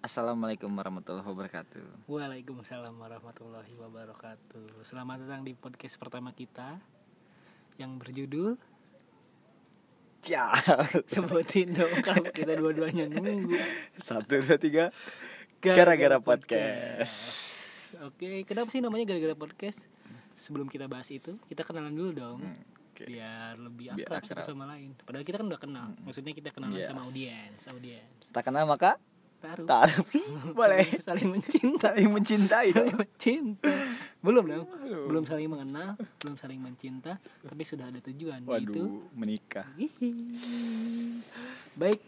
Assalamualaikum warahmatullahi wabarakatuh. Waalaikumsalam warahmatullahi wabarakatuh. Selamat datang di podcast pertama kita yang berjudul Ya. sebutin dong kalau kita dua-duanya nunggu. Satu dua tiga. Gara-gara podcast. Oke, kenapa sih namanya gara-gara podcast? Sebelum kita bahas itu, kita kenalan dulu dong. Hmm, oke. Biar lebih Biar akrab satu sama lain. Padahal kita kan udah kenal. Maksudnya kita kenalan Yes. sama audiens, audiens. Tak kenal maka Taruh. taruh. Boleh. Saling, mencinta. Saling mencintai. saling mencinta belum dong Belum. belum saling mengenal belum saling mencinta tapi sudah ada tujuan yaitu Waduh, menikah. Hihi. baik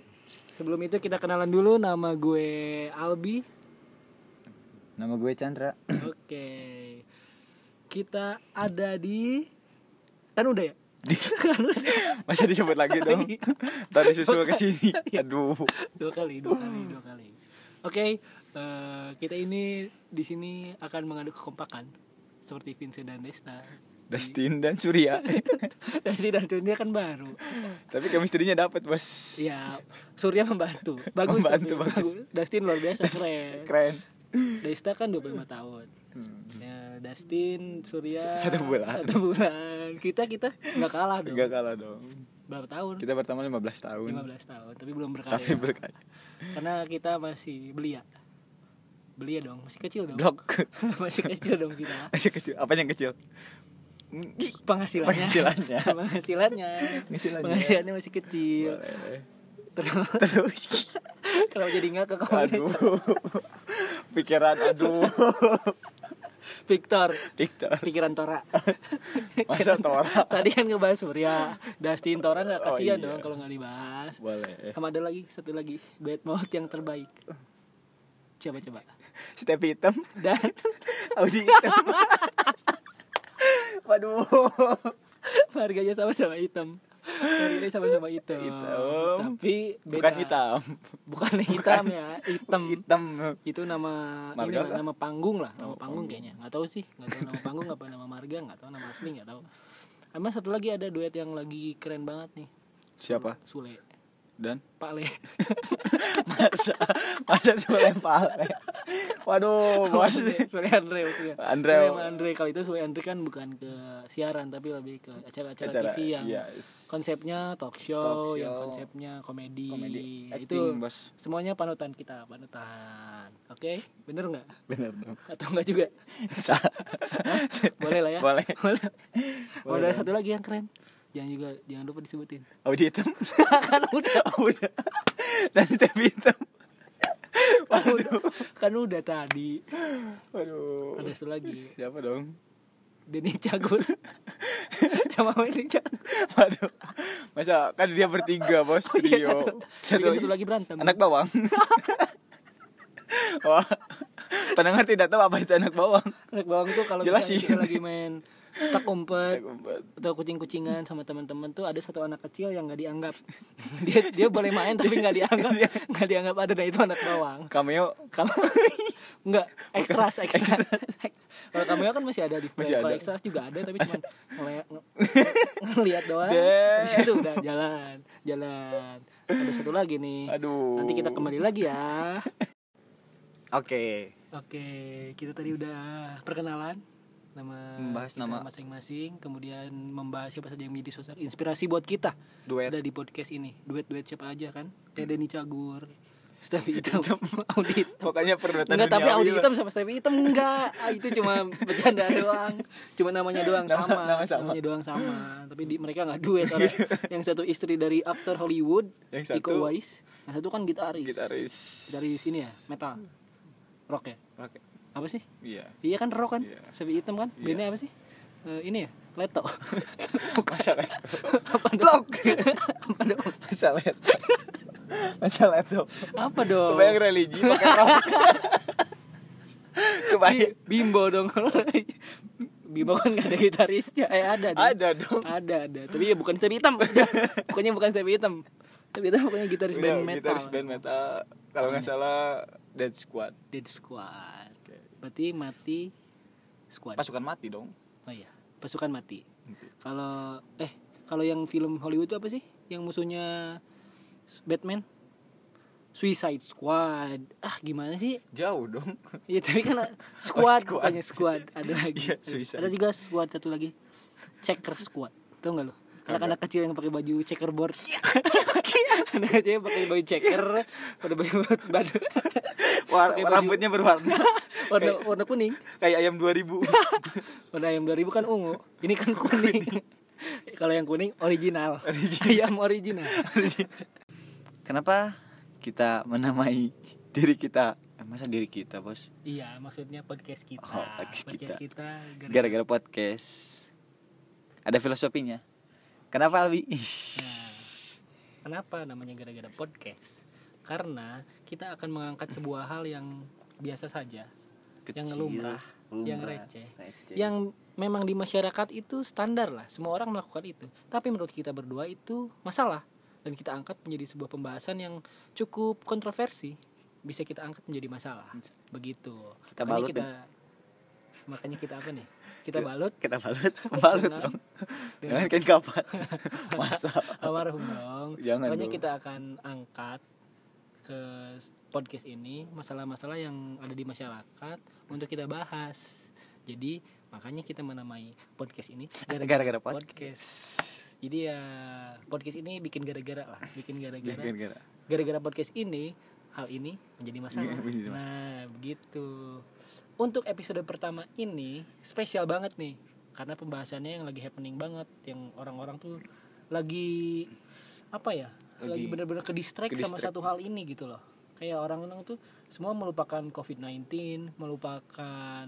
sebelum itu kita kenalan dulu nama gue Albi Nama gue Chandra. oke kita ada di kan udah ya Masa disebut lagi dong? Tadi susul ke sini. Aduh. dua kali dua kali dua kali oke eh, kita ini di sini akan mengadu kekompakan seperti Vincent dan Desta Dustin dan Surya. Desti dan Dunia kan baru Tapi chemistry-nya dapat, Bos. Ya, Surya membantu. Bagus. Membantu, tapi, bagus. Dustin luar biasa keren. Keren. Desta kan 25 tahun. Hmm. Ya, Dustin, Surya Satu bulan. Satu bulan. Kita kita nggak kalah dong. Enggak kalah dong. Berapa tahun? Kita pertama 15 tahun. 15 tahun, tapi belum berkarya. Tapi berkali. Karena kita masih belia. Belia dong, masih kecil dong. Blok. masih kecil dong kita. Masih kecil. Apa yang kecil? Penghasilannya. Penghasilannya. Penghasilannya. Penghasilannya. Penghasilannya masih kecil. Boleh. Terus Terus. kalau jadi nggak ke Aduh. Pikiran aduh. Victor Diktor. pikiran Tora Masa Tora? tadi kan ngebahas Surya Dustin Tora nggak Oh, kasihan iya. dong kalau nggak dibahas Boleh. sama ada lagi satu lagi duet maut yang terbaik coba coba Step hitam. dan Audi hitam. Waduh. harganya sama-sama hitam harganya sama-sama hitam Hitam. tapi beda. Bukan hitam. bukan hitam ya hitam Hitam. itu nama ini Marga kah? nama panggung lah nama Oh, panggung panggung. kayaknya nggak tahu sih nggak tahu nama panggung apa nama marga nggak tahu nama asli nggak tahu Emang satu lagi ada duet yang lagi keren banget nih Siapa? Sule Dan Pak Le masa masa Sule Pale. Waduh, bos. Sule Andre maksudnya Andre. Sule sama Andre kalau itu Sule Andre kan bukan ke siaran tapi lebih ke acara-acara Acara, TV yang yes. konsepnya talk show, Talk yang show. konsepnya komedi, Komedi, itu acting, bos. semuanya panutan kita panutan oke bener nggak Bener dong. atau enggak juga Sa- boleh lah ya Boleh. boleh Oh, Boleh ada satu lagi yang keren jangan juga jangan lupa disebutin Audi hitam. kan udah Oh, udah. Dan step hitam. Waduh. kan udah tadi Waduh. ada satu lagi Siapa dong? Denny Cagur sama Wendy Cagur Waduh. Masa kan dia bertiga, Bos. Oh, iya, Trio. satu, satu lagi berantem Anak bawang. Wah. Pendengar tidak tahu apa itu anak bawang. anak bawang tuh kalau kita lagi main tak umpet atau kucing-kucingan sama teman-teman tuh ada satu anak kecil yang nggak dianggap. Dia dia boleh main tapi nggak dianggap. Nggak dianggap ada dan itu anak bawang. Cameo. Kamu nggak ekstras ekstra kalau kamu kan masih ada di Masih kalau ada. ekstras juga ada tapi cuma ngeliat ngeliat doang. Habis itu udah jalan jalan. Ada satu lagi nih. Aduh. nanti kita kembali lagi ya. Oke. oke kita tadi udah perkenalan nama Membahas kita nama. masing-masing kemudian membahas siapa saja yang menjadi sosok inspirasi buat kita. Duet. ada di podcast ini. Duet duet siapa aja kan? Kayak Denny Cagur Stevie Hitam. Audit Pokoknya perduetan Enggak tapi Audi hitam sama Stevie hitam enggak. Ah, Itu cuma bercanda doang. Cuma namanya doang Nama- sama. nama sama. Namanya doang sama. Tapi di, mereka nggak duet. Orang. Yang satu istri dari aktor Hollywood Yang Iko satu- Uwais. Yang satu kan gitaris. Gitaris. Dari sini ya? Metal. Rock ya? Oke. Apa sih Iya. Iya kan rock kan Iya. Stevie hitam kan Iya. Bandnya apa sih Eh, Ini ya Leto Masalah. Apa dong Blok. Apa dong Masalah. Masalah itu. Apa dong Kebayang religi pakai rok. Kebayang. Bimbo dong Bimbo kan gak ada gitarisnya Eh ada dong. Ada dong. Ada ada Tapi ya bukan Stevie hitam Pokoknya bukan Stevie hitam Stevie hitam pokoknya gitaris Udah, band metal Gitaris band metal. Kalau nggak salah Dead Squad. Dead Squad. Berarti mati Squad. Pasukan mati dong. Oh iya Pasukan mati. Kalau Eh kalau yang film Hollywood itu apa sih? Yang musuhnya Batman? Suicide Squad. Ah gimana sih? Jauh dong. ya tapi kan squad, squad. bukannya squad. Ada lagi. Iya, Suicide. ada juga squad satu lagi. Checker squad. Tau nggak lo anak-anak kecil yang pakai baju checkerboard anak kecil yang pakai baju checker pada baju baju rambutnya berwarna. warna warna kuning Kayak ayam 2000. warna ayam 2000 kan ungu ini kan kuning kalau yang kuning original ayam original Kenapa kita menamai diri kita? Eh, masa diri kita, Bos? iya maksudnya podcast kita Oh, podcast kita. kita gara- Gara-gara podcast. Ada filosofinya. Kenapa, Albi? Nah, kenapa namanya gara-gara podcast? Karena kita akan mengangkat sebuah hal yang biasa saja, yang Kecil, lumrah, yang lumrah, receh, receh. yang memang di masyarakat itu standar lah, semua orang melakukan itu. Tapi menurut kita berdua itu masalah dan kita angkat menjadi sebuah pembahasan yang cukup kontroversi, bisa kita angkat menjadi masalah. Begitu. Kita makanya balut kita, makanya kita apa nih? Kita balut Kita balut, balut dong. dengan- kain kapan. Masa. almarhum dong. Jangan dong. kita akan angkat ke podcast ini masalah-masalah yang ada di masyarakat untuk kita bahas. Jadi makanya kita menamai podcast ini Gara-gara podcast. Jadi ya podcast ini bikin gara-gara lah, bikin gara-gara. Gara-gara. Podcast ini hal ini menjadi masalah. Iya, menjadi masalah. Nah, begitu. Untuk episode pertama ini spesial banget nih karena pembahasannya yang lagi happening banget, yang orang-orang tuh lagi apa ya? Lagi, Lagi bener-bener ke distract sama satu hal ini gitu loh. Kayak orang-orang tuh semua melupakan COVID-19, melupakan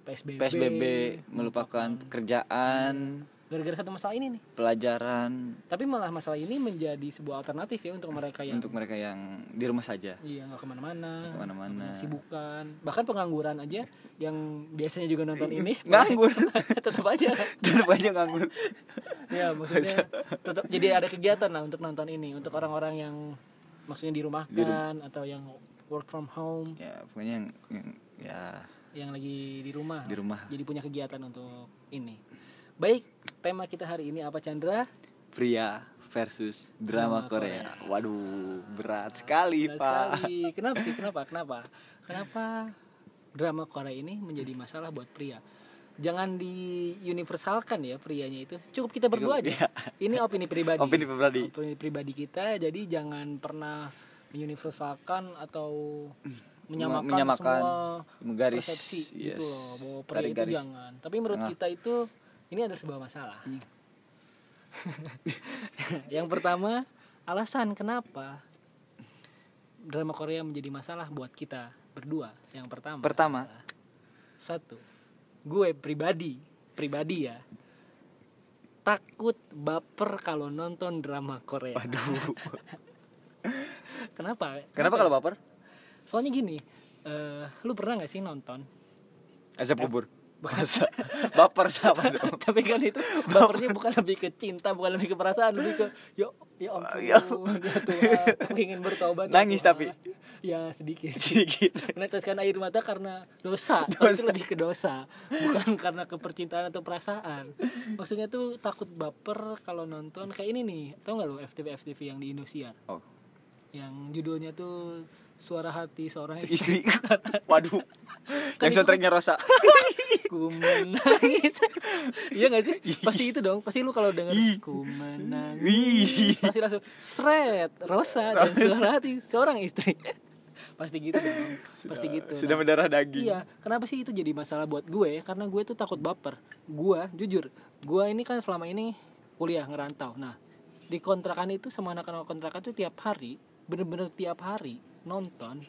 PSBB, PSBB melupakan kerjaan, gara-gara satu masalah ini nih. pelajaran Tapi malah masalah ini menjadi sebuah alternatif ya untuk mereka yang untuk mereka yang di rumah saja. Iya nggak ke mana-mana, ke mana-mana. sibukan, bahkan pengangguran aja yang biasanya juga nonton ini Nganggur. tetap aja. Tetap aja nganggur. ya maksudnya tetap jadi ada kegiatan lah untuk nonton ini untuk orang-orang yang maksudnya Di rum- atau yang work from home Ya, pokoknya yang, yang ya yang lagi di rumah. Di rumah. Jadi punya kegiatan untuk ini. Baik, tema kita hari ini apa Chandra? pria versus drama Drama Korea. Waduh, berat sekali, Berat Pak. sekali. Kenapa sih? Kenapa? Kenapa? Kenapa drama Korea ini menjadi masalah buat pria? Jangan di universalkan ya prianya itu. Cukup kita berdua Cukup, aja. iya. Ini opini pribadi. Opini pribadi. Opini pribadi kita. Jadi jangan pernah universalkan atau menyamakan, menyamakan, semua menggaris, persepsi yes. gitu loh bahwa pria Tarik itu garis jangan. Tapi menurut tengah. kita itu ini adalah sebuah masalah. Yang pertama, alasan kenapa drama Korea menjadi masalah buat kita berdua. Yang pertama. Pertama. satu, gue pribadi, pribadi ya, takut baper kalau nonton drama Korea. Waduh. Kenapa? Kenapa kalau baper? Soalnya gini, eh, lu pernah nggak sih nonton? Asap kubur. Bukan. Masa baper sama dong. Tapi kan itu bapernya bukan lebih ke cinta, bukan lebih ke perasaan, lebih ke yo ya ampun, Ya. ya aku ingin bertobat. Nangis Tuhan." tapi? Ya sedikit. Sedikit. Meneteskan air mata karena dosa. Kalau itu lebih ke dosa, bukan karena kepercintaan atau perasaan. Maksudnya tuh takut baper kalau nonton kayak ini nih. Tau nggak lo FTV FTV yang di Indosiar? Oh, Yang judulnya tuh Suara Hati Seorang Istri. istri. Waduh. Yang soundtracknya Rosa. Ku menangis. iya gak sih? Pasti itu dong. Pasti lu kalau denger Ih. ku menangis. Wih. Pasti langsung seret Rosa dan suara hati seorang istri. Pasti gitu dong. Pasti gitu. Sudah Nah, mendarah daging. Iya, kenapa sih itu jadi masalah buat gue? Karena gue tuh takut baper. Gue, jujur, gue ini kan selama ini kuliah ngerantau. Nah, di kontrakan itu sama anak-anak kontrakan tuh tiap hari, bener-bener tiap hari nonton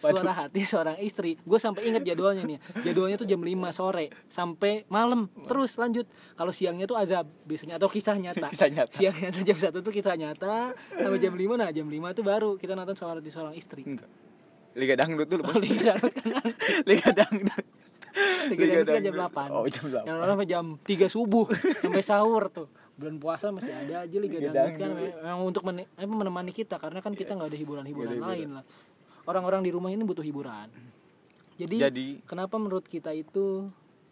suara hati seorang istri. Gue sampai inget jadwalnya nih. Jadwalnya tuh jam 5 sore sampai malam. Terus lanjut. Kalau siangnya tuh azab biasanya atau kisah nyata. Kisah nyata. Siangnya tuh jam 1 tuh kisah nyata sampai jam 5 nah jam 5 tuh baru kita nonton suara hati seorang istri. Enggak. Liga dangdut dulu, Bos. Liga Dangdut kan. Liga dangdut. Liga Liga Dangdut kan jam Dangdut. 8 Oh, jam 8. Yang nonton sampai jam 3 subuh Sampai sahur tuh Bulan puasa masih ada aja Liga, Dangdut kan. Memang untuk meni- apa, menemani kita Karena kan kita nggak ada hiburan-hiburan lain lah. Orang-orang di rumah ini butuh hiburan. Jadi, Jadi? kenapa menurut kita itu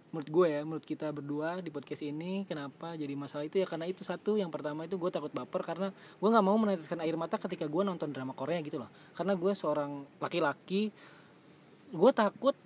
menurut gue ya menurut kita berdua di podcast ini kenapa jadi masalah itu? Ya karena itu satu yang pertama itu gue takut baper karena gue nggak mau meneteskan air mata ketika gue nonton drama Korea gitu loh. Karena gue seorang laki-laki gue takut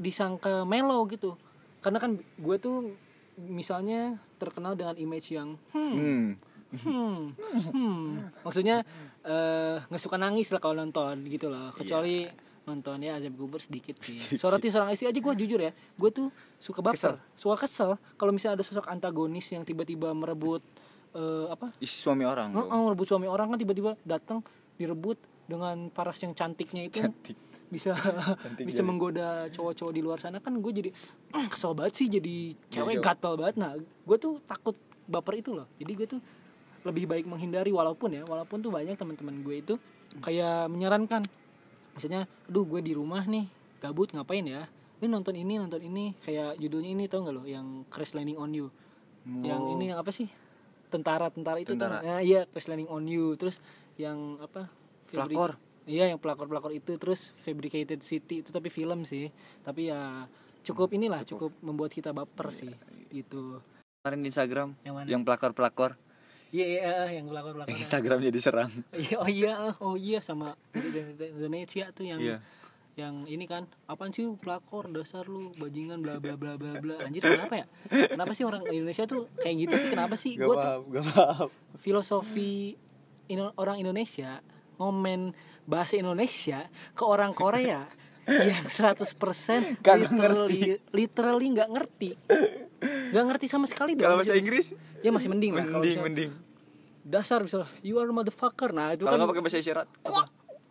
disangka melo gitu. Karena kan gue tuh misalnya terkenal dengan image yang hmm Hmm. hmm, hmm. maksudnya eh, nggak suka nangis lah kalau nonton gitu loh kecuali nonton ya azab kubur sedikit sih soroti seorang istri aja gue jujur ya gue tuh suka baper suka kesel kalau misalnya ada sosok antagonis yang tiba-tiba merebut eh, apa Isi suami orang. Oh, merebut suami orang kan tiba-tiba datang direbut dengan paras yang cantiknya itu Cantik. Bisa bisa jadi. menggoda cowok-cowok di luar sana kan gue jadi "Ah, kesel banget sih jadi cewek gatal banget. Nah gue tuh takut baper itu loh. Jadi gue tuh lebih baik menghindari walaupun ya walaupun tuh banyak teman-teman gue itu kayak menyarankan. Misalnya aduh gue di rumah nih gabut ngapain ya? Ini nonton ini nonton ini. Kayak judulnya ini tau gak lo? Yang Crash Landing on You. Yang Oh. ini yang apa sih? Tentara tentara itu Tentara. nggak? Nah, iya Crash Landing on You. Terus yang apa? Pelakor. Iya yang pelakor pelakor itu terus Fabricated City itu tapi film sih. Tapi ya cukup inilah cukup. membuat kita baper sih gitu. Kemarin di Instagram Yang mana? yang pelakor-pelakor. Iya iya yang pelakor pelakor yang Instagramnya diserang. Iya, oh iya oh iya sama Indonesia tuh yang Iya. yang ini kan apaan sih lu pelakor? Dasar lu bajingan bla bla bla bla bla. Anjir kenapa ya? Kenapa sih orang Indonesia tuh kayak gitu sih? Kenapa sih? Gue tuh gak paham. filosofi Ino- orang Indonesia ngomen bahasa Indonesia ke orang Korea yang 100% Kagak literally literally nggak ngerti nggak ngerti sama sekali dong Kalau bahasa Inggris? ya masih mending lah Mending, mending. dasar misalnya you are motherfucker nah itu Kalau kan nggak pakai bahasa isyarat,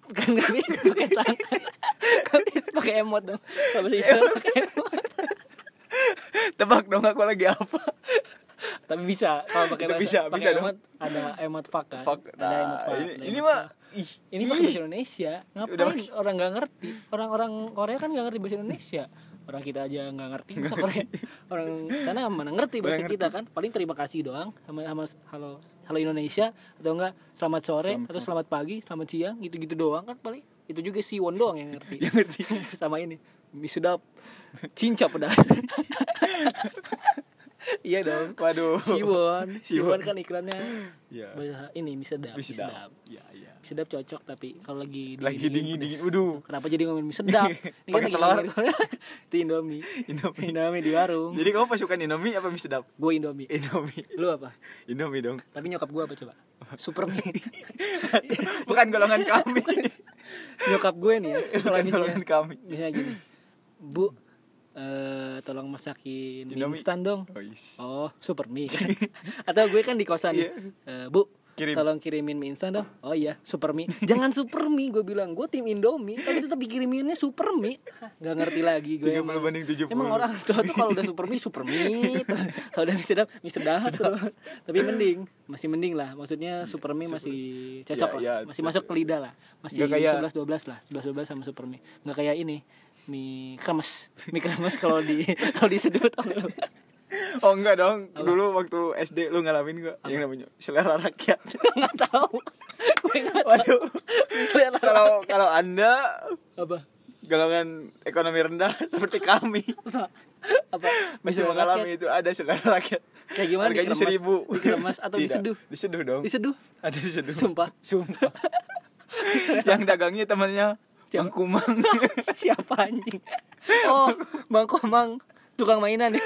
kan nggak bisa pakai tangan kan pakai emot dong kalau bahasa isyarat pakai emot tebak dong aku lagi apa? tapi bisa kalau pakai bahasa bisa, bisa dong. emot ada emot fuck kan Fuck. ada emot Nah, fuck ini, ini mah. Ih, ini pakai bahasa Indonesia. Ngapain orang nggak ngerti? Orang-orang Korea kan nggak ngerti bahasa Indonesia. Orang kita aja nggak ngerti masa Korea. orang sana mana ngerti bahasa Mana kita kan? Paling terima kasih doang sama sama halo halo Indonesia atau enggak selamat sore atau selamat pagi selamat siang gitu-gitu doang kan paling. Itu juga si Won doang yang ngerti. Yang ngerti. sama ini mie sedap cincap pedas iya dong. Waduh. Siwon Siwon. Siwon kan iklannya Ya. bahasa ini mie sedap mie Bisa sedap Ya, ya. Mie sedap cocok tapi kalau lagi Lagi dingin dingin. Waduh. kenapa jadi ngomongin mie sedap ini lagi telur. itu Indomie Indomie. Indomie di warung Jadi kamu pasukan Indomie apa mie sedap? gue Indomie Indomie. lu apa Indomie dong. tapi nyokap gue apa coba super mie Bukan golongan kami. nyokap gue nih ya kalau golongan kami. misalnya gini bu eh tolong masakin mie instan dong Oh, is. Oh, super mie. Atau gue kan di kosan nih. Iya. Eh, Bu, Kirim. tolong kirimin mie instan dong. Oh iya, super mie. Jangan super mie, gue bilang. Gue tim Indomie, tapi tetap dikiriminnya super mie. Hah, Gak ngerti lagi gue 30 emang. banding 70. Emang orang tua tuh kalau udah super mie, super mie. kalau udah mie sedap, mie sedap. tuh. tapi mending, masih mending lah. Maksudnya super mie masih cocok lah. Ya, ya, masih masuk ke lidah lah. Masih kayak- 11 12 lah. 11 12 sama super mie. Nggak kayak ini mie kremes mie kremes kalau di kalau diseduh tau nggak lu? Oh enggak dong. Dulu waktu SD lu ngalamin gak yang namanya selera rakyat. nggak tahu Waduh. Selera Kalau kalau Anda apa golongan ekonomi rendah seperti kami apa masih Selera mengalami rakyat. itu ada selera rakyat. Kayak gimana, Harganya dikeremas? seribu. Dikeremas atau Tidak. diseduh? Diseduh dong. diseduh Ada diseduh. sumpah Sumpah. yang dagangnya temannya Siapa? Bang Kumang. siapa anjing oh bang komang tukang mainan.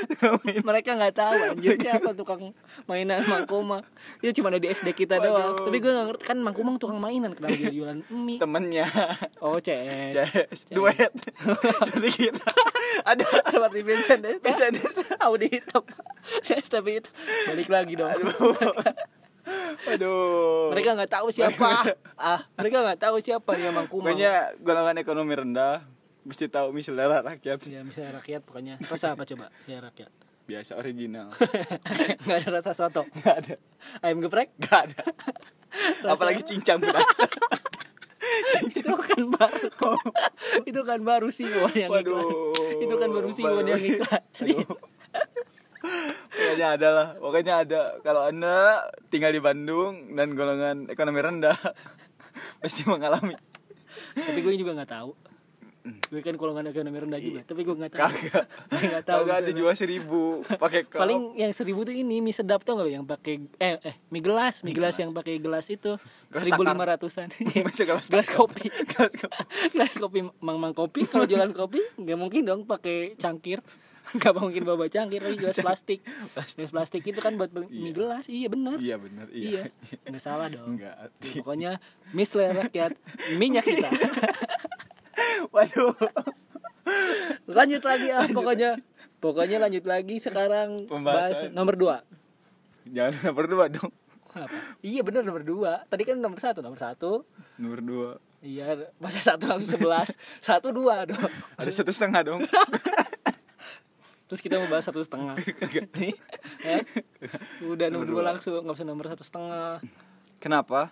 Ya mereka nggak tahu anjir siapa tukang mainan Mang Komang dia cuma ada di SD kita doang. Waduh. tapi gue nggak ngerti kan Mang Komang tukang mainan kenapa dia jualan mie? Temennya. oh CS Ces, duet. Seperti kita. Ada. Seperti Vincent Desta. Vincent Desta. Audi hitam Desta itu balik lagi dong. Aduh. mereka nggak tahu siapa. Ah mereka nggak tahu siapa dia Mang Kumang Pokoknya golongan ekonomi rendah mesti tahu mie selera rakyat. ya misalnya rakyat pokoknya rasa apa coba ya rakyat Biasa original. nggak ada rasa soto Gak ada. ayam geprek Gak ada. Apalagi cincang berasa. itu kan baru itu kan baru Siwon yang iklan Waduh. itu kan baru Siwon yang iklan. Pokoknya ada lah. Pokoknya ada. Kalau anda tinggal di Bandung dan golongan ekonomi rendah, pasti mengalami. tapi gue juga nggak tahu gue kan golongan ekonomi rendah juga tapi gue nggak tahu. Nggak tahu Kagak ada gitu. jual seribu pakai paling yang seribu tuh ini mie sedap tuh nggak lo yang pakai eh eh mie gelas. Mie gelas yang pakai gelas itu Gelas seribu lima ratusan. Masih gelas gelas kopi. Gelas kopi. gelas kopi mang mang kopi. Kalau jualan kopi nggak mungkin dong pakai cangkir. Nggak mungkin bawa cangkir tapi gelas plastik. Gelas plastik itu kan buat mie gelas. Iya benar Iya benar, iya. Iya. nggak salah dong. Enggak. pokoknya mie selera rakyat. Minyak kita Waduh. lanjut lagi ah pokoknya pokoknya lanjut lagi sekarang bahas Pembahasan. nomor dua Jangan nomor dua dong. apa iya benar nomor dua tadi kan nomor satu nomor satu Nomor dua. iya masa satu langsung sebelas satu dua dong Ada satu setengah dong. terus kita mau bahas satu setengah Nih, eh, udah nomor Nomor dua. langsung nggak usah nomor satu setengah Kenapa?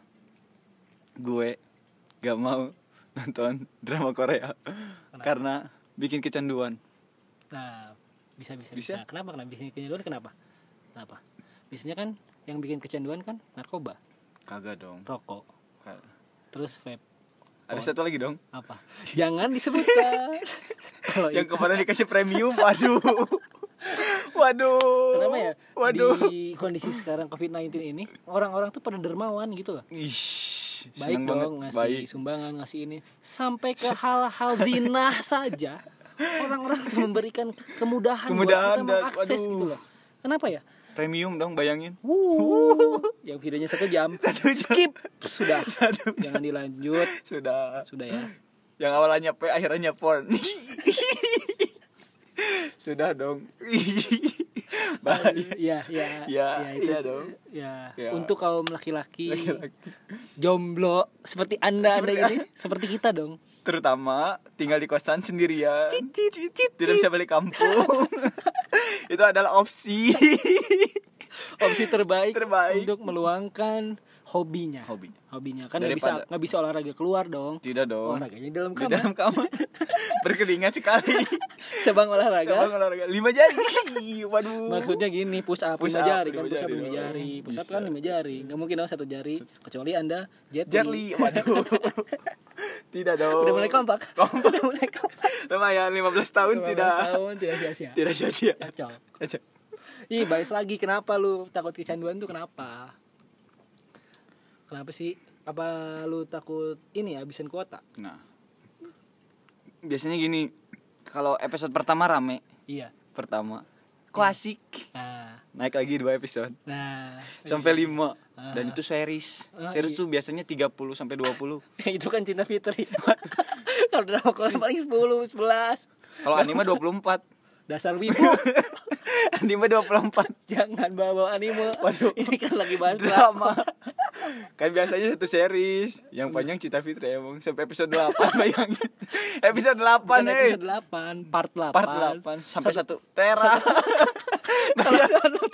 Gue gak mau nonton drama Korea. Karena bikin kecanduan. nah bisa bisa Bisa? bisa, kenapa? Kenapa bikin kecanduan kenapa? Kenapa? Biasanya kan yang bikin kecanduan kan narkoba. Kagak dong. rokok. Ka- terus vape. Ada satu lagi dong. apa? Jangan disebutkan. Kalau Yang kemarin dikasih premium, waduh. Waduh. kenapa ya? Waduh. di kondisi sekarang covid 19 ini orang-orang tuh pada dermawan gitu loh. Ish, baik dong banget. ngasih Baik. sumbangan ngasih ini sampai ke hal-hal zinah saja orang-orang memberikan kemudahan, buat Kemudahan kita dan- mengakses gitu loh kenapa ya Premium dong bayangin. Wuh, yang videonya satu jam skip sudah jangan dilanjut Sudah. sudah ya Yang awalnya P akhirnya porn. Sudah dong. Baik. ya ya Ya, itu iya dong. ya Ya. untuk kaum laki-laki Laki-laki. jomblo seperti anda Seperti anda ini seperti kita dong Terutama tinggal di kosan sendirian. Tidak bisa balik kampung. Itu adalah opsi. opsi terbaik, Terbaik. untuk meluangkan hobinya Hobinya. hobinya kan nggak bisa nggak bisa olahraga keluar dong Tidak dong. olahraganya di dalam Di kamar dalam kamar. Berkeringat sekali. cabang olahraga Cabang olahraga lima jari. Waduh. maksudnya gini push up Push lima up, jari kan push up jari lima jari push up kan lima jari nggak mungkin dong satu jari kecuali anda jet li. Jetli. Waduh. Tidak dong. udah mulai kompak udah mulai kompak Lumayan 15 tahun 15 tidak tahun tidak sia-sia tidak sia-sia. cocok. Ih, balik lagi kenapa lu takut kecanduan tuh kenapa? Kenapa sih? Apa lu takut ini habisin kuota? Nah. Biasanya gini, kalau episode pertama rame, Iya. pertama kok asik. Nah, Naik lagi dua episode nah. sampai lima Ah. dan itu series. Ah, series iya. tuh biasanya 30 sampai 20. itu kan cinta fitri. Kalau drama Korea paling 10, 11. Kalau anime 24. Dasar wibu. anime 24. Jangan bawa anime. Waduh. Ini kan lagi bahas Drama. Kan biasanya satu series yang panjang Cita Fitri emang sampai episode 8 bayangin. episode 8 Bukan eh. episode 8, part 8. Part 8 sampai 1 tera.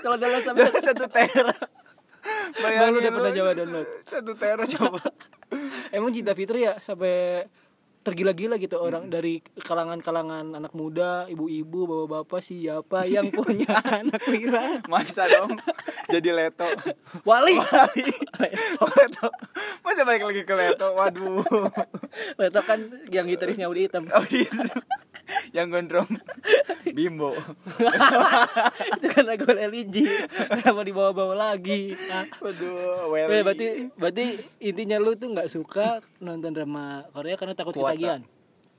Kalau download, sampai satu tera. Emang lu udah pernah coba download? Satu tera coba. Emang cinta fitri ya sampai tergila-gila gitu Hmm. orang dari kalangan-kalangan anak muda, ibu-ibu, bapak-bapak siapa yang punya anak Wira? Masa dong jadi Leto. Wali. Leto. Masa balik lagi ke Leto? Waduh. Leto kan yang gitarisnya udah hitam. Oh gitu. Yang gondrong Bimbo. Itu kan lagu religi. Kenapa dibawa-bawa lagi? Ah. Waduh, Eh, Welly. berarti berarti intinya lu tuh nggak suka nonton drama Korea karena takut Kuota. ketagihan.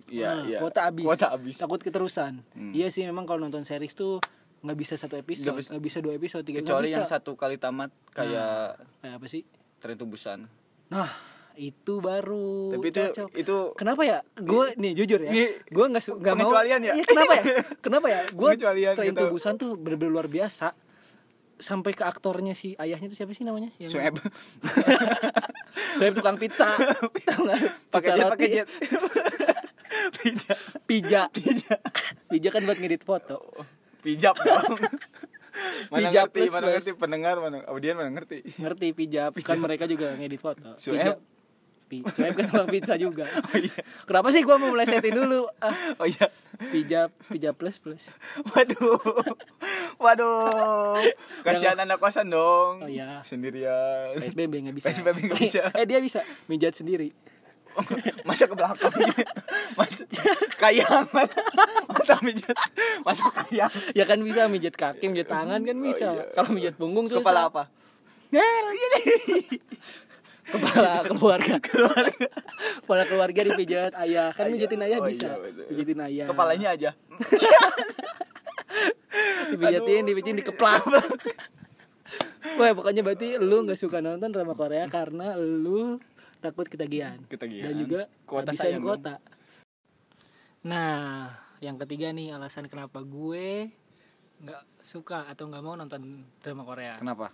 Iya, Nah, iya. Kuota habis. Kuota habis. Takut keterusan. Iya sih memang kalau nonton series tuh nggak bisa satu episode, Nggak bisa. dua episode, tiga Kecuali bisa. yang satu kali tamat kayak Kayak apa sih? Tren Tubusan. Nah, itu baru Tapi itu cocok. itu Kenapa ya? Gue nih jujur ya, gue nggak nggak mau. pengecualian ya? Iya, kenapa ya? Kenapa ya? Gue train gitu. tubusan tuh bener-bener luar biasa. Sampai ke aktornya si ayahnya tuh siapa sih namanya? Yang Sueb. Soeb tukang pizza. Pakai jet, pakai jet. Pijak. Pija. Pija kan buat ngedit foto. Pijap dong. Mana Pijap ngerti, plus mana plus. ngerti pendengar, mana audien mana ngerti. Ngerti pijap. Kan mereka juga ngedit foto. Sueb. Sueb kan tukang pizza juga. Oh iya. Kenapa sih gua mau melesetin dulu? Ah, Oh iya. pijap, pijap plus plus. Waduh. Waduh. Kasihan anak kosan dong. Oh iya. Sendirian. PSBB nggak bisa. PSBB nggak bisa. eh dia bisa mijat sendiri. masa ke belakang masa kayang masa mijat masa kayang ya kan bisa mijit kaki mijit tangan kan bisa iya. kalau mijit punggung susah kepala apa kepala keluarga. Keluarga. Kepala keluarga dipijat ayah. Kan mijitin ayah Oh, bisa. iya, mijitin ayah. Kepalanya aja. Dipijatin dipijatin dikeplak. Wah pokoknya berarti lu nggak suka nonton drama Korea karena lu takut ketagihan. Ketagihan. dan juga Kuota dong. kuota. Nah yang ketiga nih alasan kenapa gue nggak suka atau nggak mau nonton drama Korea. Kenapa?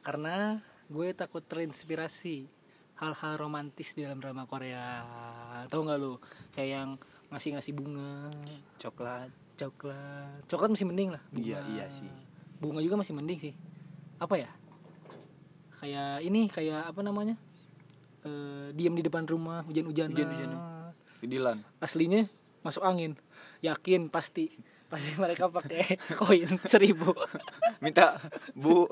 Karena gue takut terinspirasi hal-hal romantis di dalam drama Korea. Tahu nggak lu? Kayak yang ngasih ngasih bunga coklat. coklat. Coklat masih mending lah bunga. Iya, iya sih. bunga juga masih mending sih. Apa ya? Kayak ini kayak apa namanya? Eh diam di depan rumah hujan-hujanan. Hujan-hujanan. Aslinya masuk angin. Yakin pasti pasti mereka pakai koin seribu. Minta bu.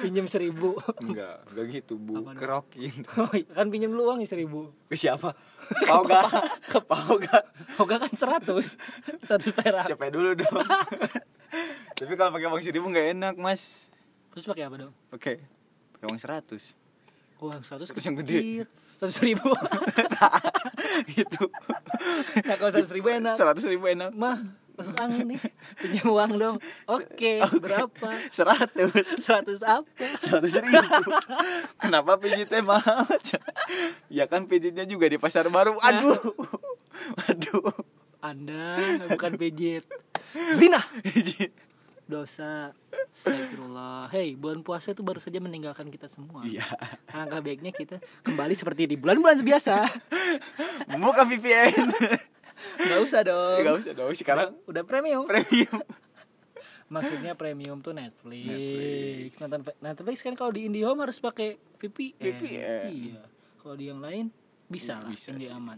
Pinjam seribu. Enggak enggak gitu bu. Apaan? kerokin. Oh, iya, kan pinjam lu uang seribu. Ke siapa? Gak mau gak Oga kan seratus. Seratus perak. Capek dulu dong? Tapi kalau pakai uang seribu nggak enak mas. Terus pakai apa dong? Oke. Pakai uang seratus. Uang seratus Terus yang gede. seratus ribu. Itu. Nah kalau seratus ribu enak. Seratus ribu enak. Mah masuk angin nih. Pinjam uang dong. Oke berapa? Seratus. Seratus apa? Seratus ribu. Kenapa pijitnya mahal? Ya kan pijitnya juga di pasar baru. Aduh. Aduh. Anda bukan pijit zina. Dosa. Astagfirullah. Hei bulan puasa itu baru saja meninggalkan kita semua. Iya. Alangkah baiknya kita kembali seperti di bulan-bulan biasa. Buka VPN Gak usah dong nggak usah dong sekarang Udah premium premium Maksudnya premium tuh Netflix. Netflix. Nonton Netflix kan kalau di IndiHome harus pakai VPN. VPN. Iya. Kalau di yang lain bisa lah, Bisa Indi sih. aman.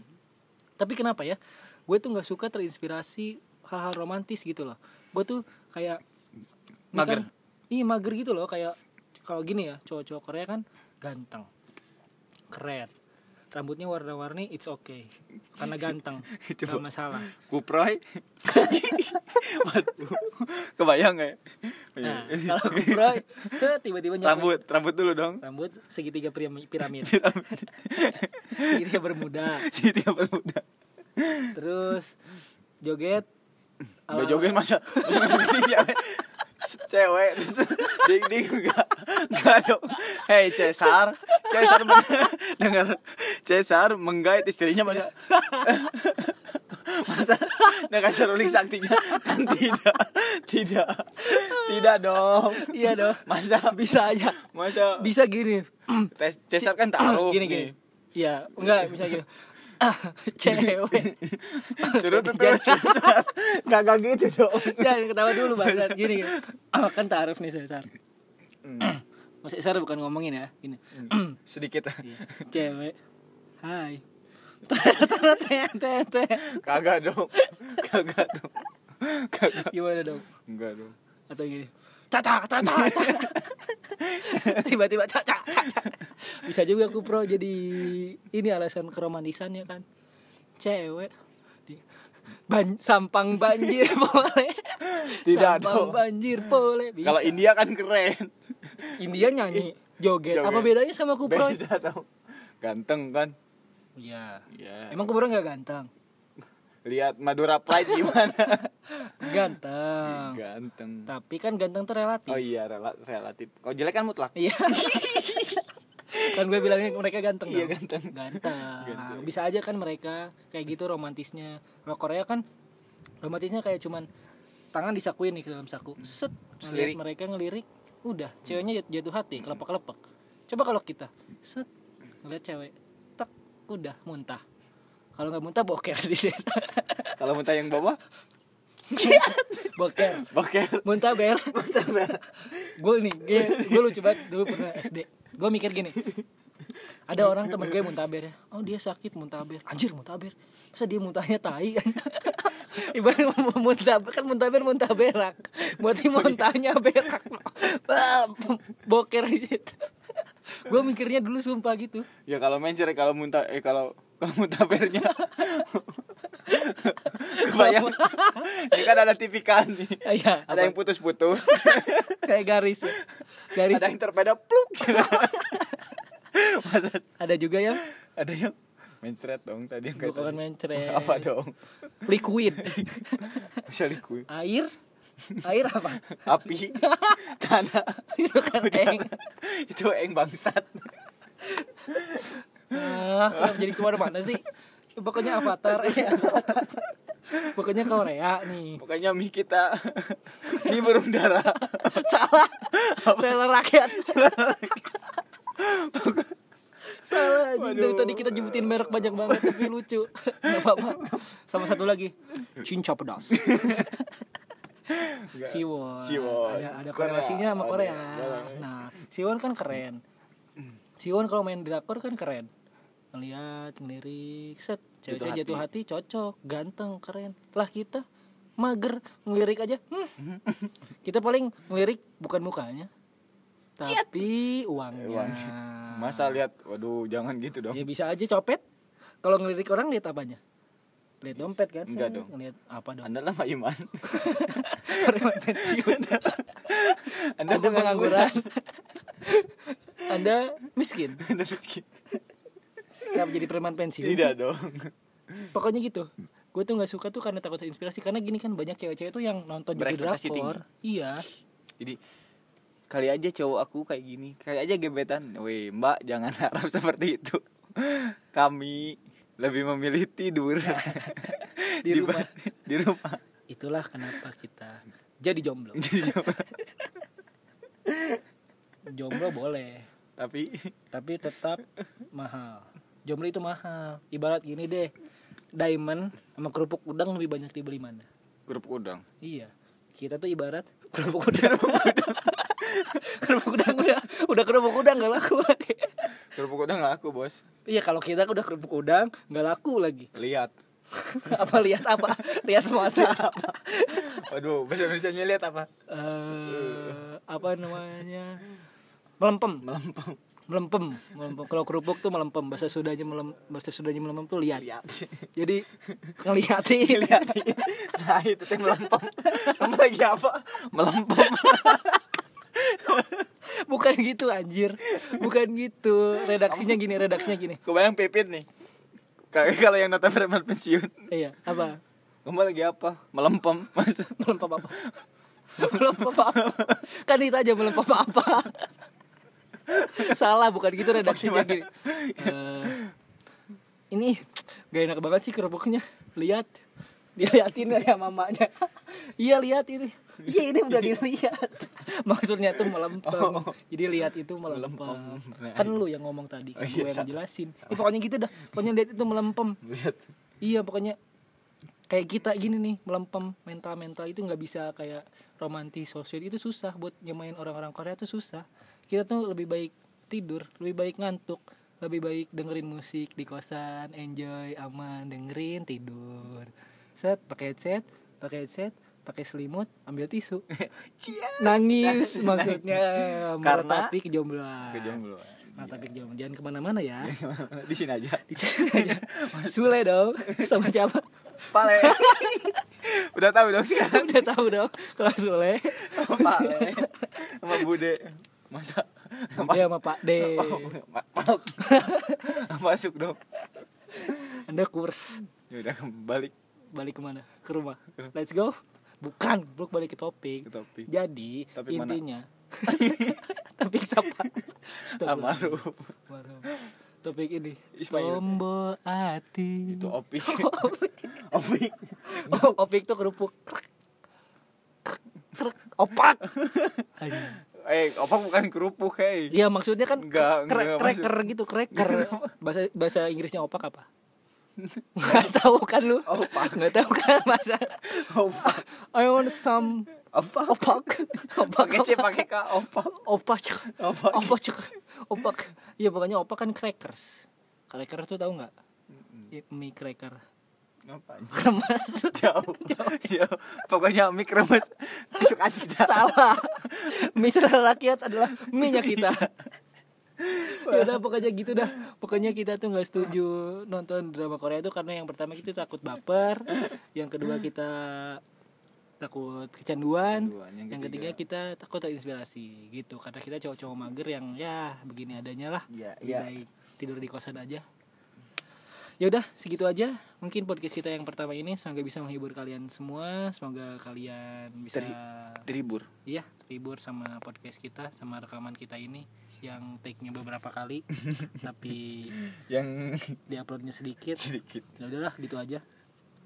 Tapi kenapa ya? Gue tuh nggak suka terinspirasi hal-hal romantis gitu loh. Gue tuh kayak Mager. kan- iya mager gitu loh kayak kalau gini ya cowok-cowok Korea kan ganteng, keren, rambutnya warna-warni it's okay. Karena ganteng nggak masalah. kuproy. Kebayang nggak ya? Nah, kalau Bro, set tiba-tiba nyampe- rambut rambut dulu dong. Rambut segitiga piram- piramid. Segitiga bermuda. Siti bermuda. Terus joget. Ala- joget masa? Masa cewek? Terus ding ding enggak enggak dong hei Cesar. Cesar dengar. Cesar menggait istrinya masa masa? Nggak ruling saktinya. Kan tidak. Tidak. Tidak dong. Iya dong. Masa? Bisa aja. Masa? Bisa gini. Cesar kan taruh gini gini. iya. Enggak bisa gini. Cewek. Tuh kagak gitu dong. Jangan ketawa dulu bang. Gini, gini. Kan taaruf nih Cesar Mas Cesar bukan ngomongin ya gini. Sedikit. Cewek. Hai. Kagak dong. Kagak dong. Kagak. Gimana dong? Enggak dong. Atau gini. Caca caca. Tiba-tiba caca caca. Bisa juga aku pro jadi ini alasan keromantisannya kan. Cewek ban sampang banjir boleh. Tidak sampang dong. banjir boleh bisa. kalau India kan keren. India nyanyi joget. Joget. apa bedanya sama kupro beda tau. Ganteng kan? Iya. Iya. emang kupro nggak ganteng? Lihat Madura Pride gimana? Ganteng. Ganteng. Tapi kan ganteng tuh relatif. Oh iya rela- relatif. Kalau jelek kan mutlak. Iya. kan gue bilangnya mereka ganteng Iya, dong. ganteng. Ganteng. Ganteng. Bisa aja kan mereka kayak gitu romantisnya. Kalau Korea kan romantisnya kayak cuman tangan disakuin nih ke dalam saku. Set, ngeliat Selirik. mereka ngelirik, udah ceweknya jat- jatuh hati, kelepek-kelepek. Coba kalau kita set ngeliat cewek, tak udah muntah. Kalau nggak muntah boker di situ. kalau muntah yang bawah boker. boker Muntah ber. gue nih, gue lucu banget dulu pernah SD. Gue mikir gini. Ada orang temen gue muntaber ya. Oh dia sakit muntaber. Anjir muntaber. Masa dia muntahnya tai? Ibarat muntaber kan muntaber muntah berak. Berarti muntahnya berak. Boker di situ. gue mikirnya dulu sumpah gitu Ya kalau mencer kalau muntah eh kalau kalau muntabernya kebayang? Ini kan ada TV kan nih. Iya, ada yang putus-putus. Kayak garis ya. garis. Ada yang terpeda pluk. Masa ada juga yang? Ada yang mencret dong tadi yang kayak bukan tadi. mencret. Apa dong? Liquid bisa liquid air? Air apa? Api. Tanah. Itu kan eng. Itu eng bangsat ah kenapa jadi ke mana-mana sih? Pokoknya avatar. Ya pokoknya Korea nih. Pokoknya mie kita mie burung dara salah salah rakyat. Salah dari tadi kita nyebutin merek banyak banget tapi lucu. Nggak apa-apa. Sama satu lagi. Cinca pedas. Siwon. Siwon. Ada, ada Korea. korelasinya sama. Korea. Nah, Siwon kan keren. Siwon kalau main drakor kan keren. Ngeliat, ngelirik, set. Cewek-cewek jatuh hati, cocok, ganteng, keren. Lah kita mager ngelirik aja. Hmm. Kita paling ngelirik bukan mukanya. Tapi uangnya. Uangnya. masa lihat waduh jangan gitu dong Ya bisa aja copet. Kalau ngelirik orang lihat apanya? Lihat dompet kan? Enggak dong. Ngelihat apa dong? anda lah Pak Iman pensiun. anda, Anda pengangguran. Anda miskin. anda miskin Kenapa jadi preman pensiun? tidak sih? dong Pokoknya gitu. Gue tuh nggak suka tuh karena takut terinspirasi karena gini kan banyak cewek-cewek tuh yang nonton juga drakor. Iya. jadi kali aja cowok aku kayak gini kali aja gebetan weh mbak jangan harap seperti itu kami lebih memilih tidur Di rumah. di rumah Itulah kenapa kita jadi jomblo. Jadi coba. jomblo boleh, tapi tapi tetap mahal. Jomblo itu mahal. Ibarat gini deh. Diamond sama kerupuk udang lebih banyak dibeli mana? kerupuk udang Iya. Kita tuh ibarat kerupuk udang. kerupuk udang udah udah kerupuk udang gak laku lagi. kerupuk udang laku bos Iya kalau kita udah kerupuk udang nggak laku lagi. lihat apa lihat apa? Lihat mata. waduh bahasa Indonesia lihat apa Eh apa namanya? Melempem. melempem Melempem. Melempem. Kalau kerupuk tuh melempem. Bahasa Sundanya melem bahasa Sundanya melempem tuh lihat. lihat Jadi ngeliatin. lihat nah itu teh melempem kamu lagi apa melempem Bukan gitu anjir. Bukan gitu. Redaksinya gini, redaksinya gini. kebayang pipit nih kayak kalau yang nonton preman pensiun Iya, apa? kamu lagi apa melempem Masa- melempem apa melempem apa kan itu aja melempem apa salah bukan gitu redaksinya gini. Eh, ini gak enak banget sih kerupuknya. Lihat. Dia liatin ya mamanya. Iya lihat ini. Iya ini udah dilihat. Maksudnya tuh melempem. Jadi lihat itu melempem. Melempem. kan lu yang ngomong tadi. Oh, iya, gue yang ngejelasin ya, pokoknya gitu dah. Pokoknya lihat itu melempem. Lihat. Iya pokoknya kayak kita gini nih melempem mental mental itu nggak bisa kayak romantis sosial itu susah buat nyemain orang-orang Korea tuh susah. Kita tuh lebih baik tidur lebih baik ngantuk lebih baik dengerin musik di kosan enjoy aman dengerin tidur. Set pakai headset pakai headset pakai selimut ambil tisu. Nangis maksudnya. Karena- meratapi kejombloan kejombloan meratapi kejombloan jangan ke mana-mana ya. Di sini aja. Di sini aja. Sule dong. Sama siapa pale. Udah tahu dong sekarang. Udah tahu dong kalau Sule. Pale. Sama bude. Masa? Dia sama Pak D. Masuk dong. Anda kurs. Ya udah kembali balik ke mana? Ke rumah. Let's go. Bukan belum balik ke topik. Ke topik. Jadi Topik mana? intinya topik siapa? Almarhum. Almarhum. Topik ini. Ismail. Tombo hati. Itu opik. Opik. Oh, opik tuh kerupuk. Krek. Krek. Krek. opak. Eh opik bukan kerupuk hei. Iya maksudnya kan cre- enggak, cracker gitu cracker bahasa bahasa Inggrisnya opak apa? Nggak tahu kan lu? Opak. nggak tahu kan masa opak. I want some opak. Opak. Opak pakai c pakai k opak. Opak Opak. opak opak. Iya pokoknya opak kan crackers. Cracker tuh tahu nggak? Iya, mie cracker. Apa kremes. Jauh. Jauh. Pokoknya mie kremes. Kesukaan kita. Salah. Mie selera rakyat adalah mie nya kita ya udah pokoknya gitu dah. Pokoknya kita tuh nggak setuju nonton drama Korea itu karena yang pertama kita takut baper. Yang kedua kita takut kecanduan. Kecanduan. Yang yang ketiga kita takut terinspirasi gitu. Karena kita cowok-cowok mager yang ya begini adanya lah. Iya. baik tidur di kosan aja. Ya udah segitu aja mungkin podcast kita yang pertama ini. Semoga bisa menghibur kalian semua. Semoga kalian bisa Terhibur. iya terhibur sama podcast kita sama rekaman kita ini yang take-nya beberapa kali tapi Yang diuploadnya sedikit. Sedikit. ya udahlah gitu aja.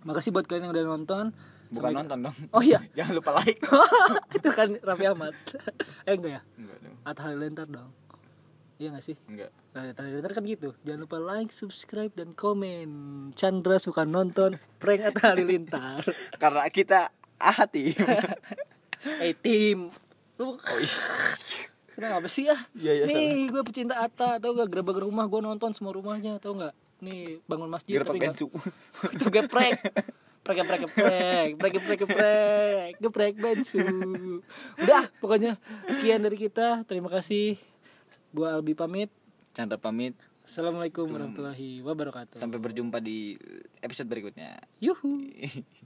Makasih buat kalian yang udah nonton Bukan Sampai- nonton dong. oh iya. Jangan lupa like. itu kan Raffi Ahmad eh enggak ya? Enggak dong. Atta Halilintar dong. Iya gak sih? Enggak. Nah, Halilintar kan gitu. Jangan lupa like subscribe dan komen. Chandra suka nonton prank Atta Halilintar Karena kita hati. eh tim lu kenapa sih ah? Iya, iya, nih gue pecinta Atta. Tau gak gerabak rumah gue nonton semua rumahnya. Tau gak nih bangun masjid Gerbak tapi bensu. itu geprek prek prek prek prek prek prek geprek bensu. Udah pokoknya sekian dari kita. Terima kasih. Gua Albi pamit. Chandra pamit. assalamualaikum. warahmatullahi wabarakatuh. Sampai berjumpa di episode berikutnya. yuhu